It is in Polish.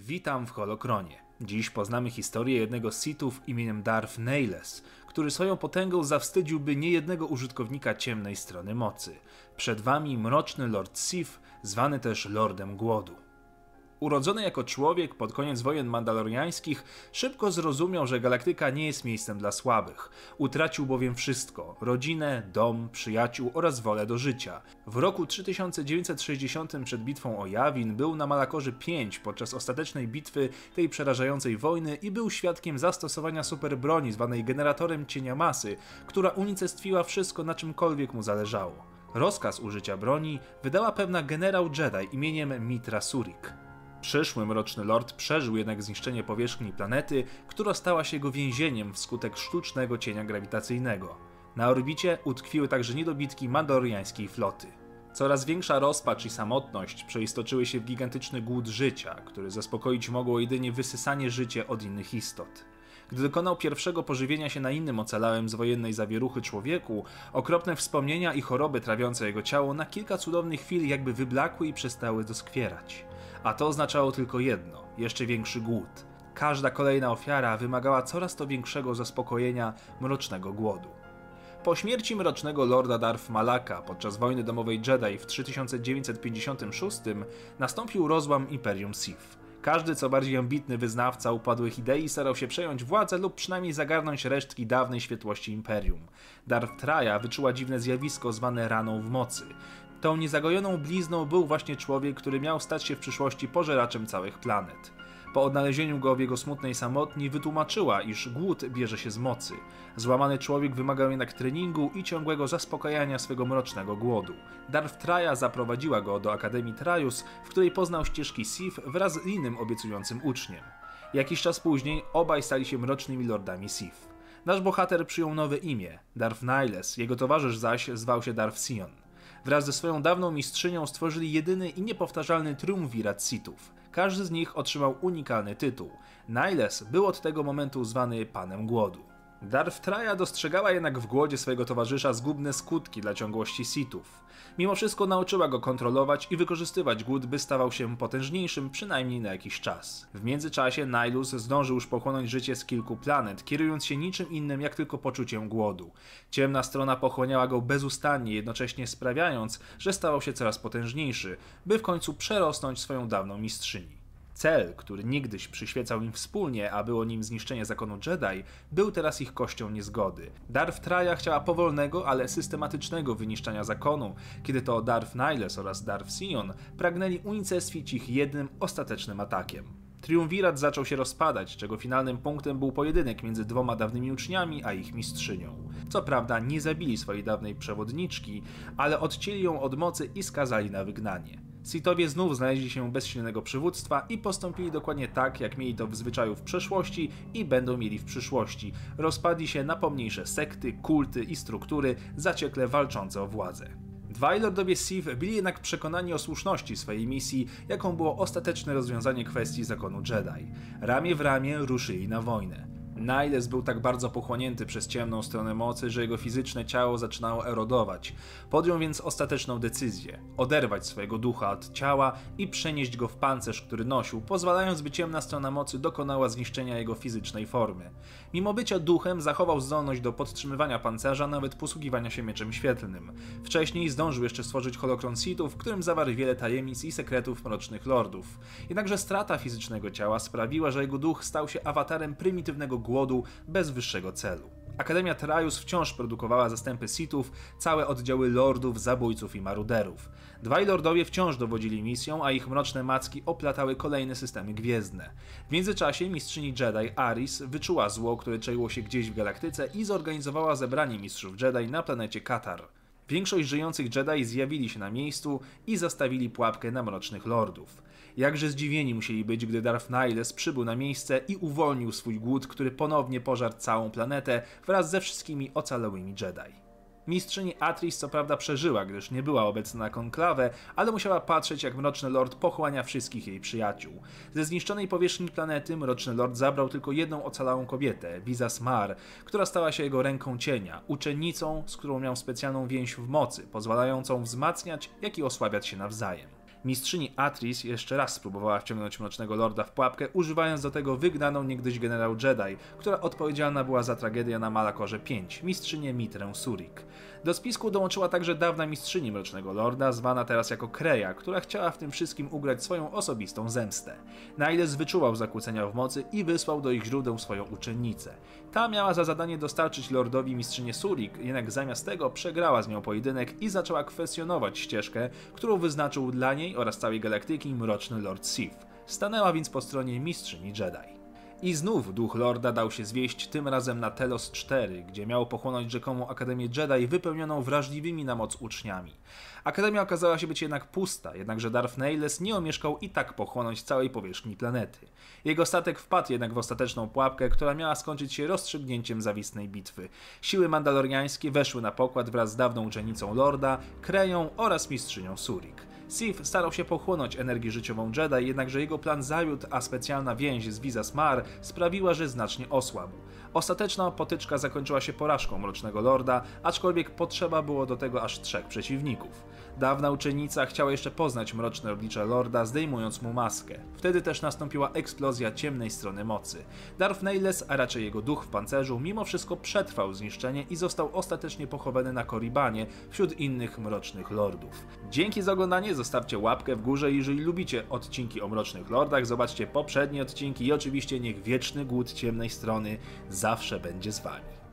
Witam w Holokronie. Dziś poznamy historię jednego z Sithów imieniem Darth Nihilus, który swoją potęgą zawstydziłby niejednego użytkownika ciemnej strony mocy. Przed wami mroczny Lord Sith, zwany też Lordem Głodu. Urodzony jako człowiek pod koniec wojen mandaloriańskich, szybko zrozumiał, że galaktyka nie jest miejscem dla słabych. Utracił bowiem wszystko: rodzinę, dom, przyjaciół oraz wolę do życia. W roku 3960 przed bitwą o Jawin był na Malakorze 5 podczas ostatecznej bitwy tej przerażającej wojny i był świadkiem zastosowania superbroni zwanej generatorem cienia masy, która unicestwiła wszystko na czymkolwiek mu zależało. Rozkaz użycia broni wydała pewna generał Jedi imieniem Mitra Surik. Przyszły Mroczny Lord przeżył jednak zniszczenie powierzchni planety, która stała się jego więzieniem wskutek sztucznego cienia grawitacyjnego. Na orbicie utkwiły także niedobitki mandaloriańskiej floty. Coraz większa rozpacz i samotność przeistoczyły się w gigantyczny głód życia, który zaspokoić mogło jedynie wysysanie życia od innych istot. Gdy dokonał pierwszego pożywienia się na innym ocalałym z wojennej zawieruchy człowieku, okropne wspomnienia i choroby trawiące jego ciało na kilka cudownych chwil jakby wyblakły i przestały doskwierać. A to oznaczało tylko jedno jeszcze większy głód. Każda kolejna ofiara wymagała coraz to większego zaspokojenia mrocznego głodu. Po śmierci mrocznego lorda Darth Malaka podczas wojny domowej Jedi w 3956 nastąpił rozłam Imperium Sith. Każdy co bardziej ambitny wyznawca upadłych idei starał się przejąć władzę lub przynajmniej zagarnąć resztki dawnej świetłości Imperium. Darth Traja wyczuła dziwne zjawisko zwane raną w mocy. Tą niezagojoną blizną był właśnie człowiek, który miał stać się w przyszłości pożeraczem całych planet. Po odnalezieniu go w jego smutnej samotni wytłumaczyła, iż głód bierze się z mocy. Złamany człowiek wymagał jednak treningu i ciągłego zaspokajania swego mrocznego głodu. Darth Traja zaprowadziła go do Akademii Trajus, w której poznał ścieżki Sith wraz z innym obiecującym uczniem. Jakiś czas później obaj stali się mrocznymi lordami Sith. Nasz bohater przyjął nowe imię, Darth Nihilus, jego towarzysz zaś zwał się Darth Sion. Wraz ze swoją dawną mistrzynią stworzyli jedyny i niepowtarzalny triumvirat Sithów. Każdy z nich otrzymał unikalny tytuł. Niles był od tego momentu zwany Panem Głodu. Darth Traja dostrzegała jednak w głodzie swojego towarzysza zgubne skutki dla ciągłości Sithów. Mimo wszystko nauczyła go kontrolować i wykorzystywać głód, by stawał się potężniejszym przynajmniej na jakiś czas. W międzyczasie Nihilus zdążył już pochłonąć życie z kilku planet, kierując się niczym innym jak tylko poczuciem głodu. Ciemna strona pochłaniała go bezustannie, jednocześnie sprawiając, że stawał się coraz potężniejszy, by w końcu przerosnąć swoją dawną mistrzyni. Cel, który niegdyś przyświecał im wspólnie, a było nim zniszczenie zakonu Jedi, był teraz ich kością niezgody. Darth Traja chciała powolnego, ale systematycznego wyniszczania zakonu, kiedy to Darth Nihilus oraz Darth Sion pragnęli unicestwić ich jednym ostatecznym atakiem. Triumvirat zaczął się rozpadać, czego finalnym punktem był pojedynek między dwoma dawnymi uczniami a ich mistrzynią. Co prawda nie zabili swojej dawnej przewodniczki, ale odcięli ją od mocy i skazali na wygnanie. Sithowie znów znaleźli się bez silnego przywództwa i postąpili dokładnie tak, jak mieli to w zwyczaju w przeszłości i będą mieli w przyszłości. Rozpadli się na pomniejsze sekty, kulty i struktury zaciekle walczące o władzę. Dwaj lordowie Sith byli jednak przekonani o słuszności swojej misji, jaką było ostateczne rozwiązanie kwestii zakonu Jedi. Ramię w ramię ruszyli na wojnę. Niles był tak bardzo pochłonięty przez ciemną stronę mocy, że jego fizyczne ciało zaczynało erodować. Podjął więc ostateczną decyzję: oderwać swojego ducha od ciała i przenieść go w pancerz, który nosił, pozwalając, by ciemna strona mocy dokonała zniszczenia jego fizycznej formy. Mimo bycia duchem, zachował zdolność do podtrzymywania pancerza, nawet posługiwania się mieczem świetlnym. Wcześniej zdążył jeszcze stworzyć holokron Sithów, w którym zawarł wiele tajemnic i sekretów mrocznych lordów. Jednakże strata fizycznego ciała sprawiła, że jego duch stał się awatarem prymitywnego głodu bez wyższego celu. Akademia Trajus wciąż produkowała zastępy Sithów, całe oddziały lordów, zabójców i maruderów. Dwaj lordowie wciąż dowodzili misją, a ich mroczne macki oplatały kolejne systemy gwiezdne. W międzyczasie mistrzyni Jedi Aris wyczuła zło, które czaiło się gdzieś w galaktyce i zorganizowała zebranie mistrzów Jedi na planecie Katar. Większość żyjących Jedi zjawili się na miejscu i zastawili pułapkę na mrocznych lordów. Jakże zdziwieni musieli być, gdy Darth Nihilus przybył na miejsce i uwolnił swój głód, który ponownie pożarł całą planetę wraz ze wszystkimi ocalałymi Jedi. Mistrzyni Atris co prawda przeżyła, gdyż nie była obecna na konklawę, ale musiała patrzeć jak Mroczny Lord pochłania wszystkich jej przyjaciół. Ze zniszczonej powierzchni planety Mroczny Lord zabrał tylko jedną ocalałą kobietę, Visa Smar, która stała się jego ręką cienia, uczennicą, z którą miał specjalną więź w mocy, pozwalającą wzmacniać, jak i osłabiać się nawzajem. Mistrzyni Atris jeszcze raz spróbowała wciągnąć Mrocznego Lorda w pułapkę, używając do tego wygnaną niegdyś generał Jedi, która odpowiedzialna była za tragedię na Malakorze 5, mistrzynię Mitrę Surik. Do spisku dołączyła także dawna mistrzyni Mrocznego Lorda, zwana teraz jako Kreja, która chciała w tym wszystkim ugrać swoją osobistą zemstę. Niles wyczuwał zakłócenia w mocy i wysłał do ich źródeł swoją uczennicę. Ta miała za zadanie dostarczyć Lordowi mistrzynię Surik, jednak zamiast tego przegrała z nią pojedynek i zaczęła kwestionować ścieżkę, którą wyznaczył dla niej oraz całej galaktyki Mroczny Lord Sith. Stanęła więc po stronie mistrzyni Jedi. I znów duch Lorda dał się zwieść, tym razem na Telos 4, gdzie miał pochłonąć rzekomą Akademię Jedi wypełnioną wrażliwymi na moc uczniami. Akademia okazała się być jednak pusta, jednakże Darth Nihilus nie omieszkał i tak pochłonąć całej powierzchni planety. Jego statek wpadł jednak w ostateczną pułapkę, która miała skończyć się rozstrzygnięciem zawistnej bitwy. Siły mandaloriańskie weszły na pokład wraz z dawną uczennicą Lorda, Kreją oraz mistrzynią Surik. Sith starał się pochłonąć energię życiową Jedi, jednakże jego plan zawiódł, a specjalna więź z Visa Smar sprawiła, że znacznie osłabł. Ostateczna potyczka zakończyła się porażką Mrocznego Lorda, aczkolwiek potrzeba było do tego aż trzech przeciwników. Dawna uczennica chciała jeszcze poznać mroczne oblicze Lorda, zdejmując mu maskę. Wtedy też nastąpiła eksplozja ciemnej strony mocy. Darth Nihilus, a raczej jego duch w pancerzu, mimo wszystko przetrwał zniszczenie i został ostatecznie pochowany na Koribanie wśród innych mrocznych lordów. Dzięki za oglądanie, zostawcie łapkę w górze, jeżeli lubicie odcinki o mrocznych lordach, zobaczcie poprzednie odcinki i oczywiście niech wieczny głód ciemnej strony zawsze będzie z wami.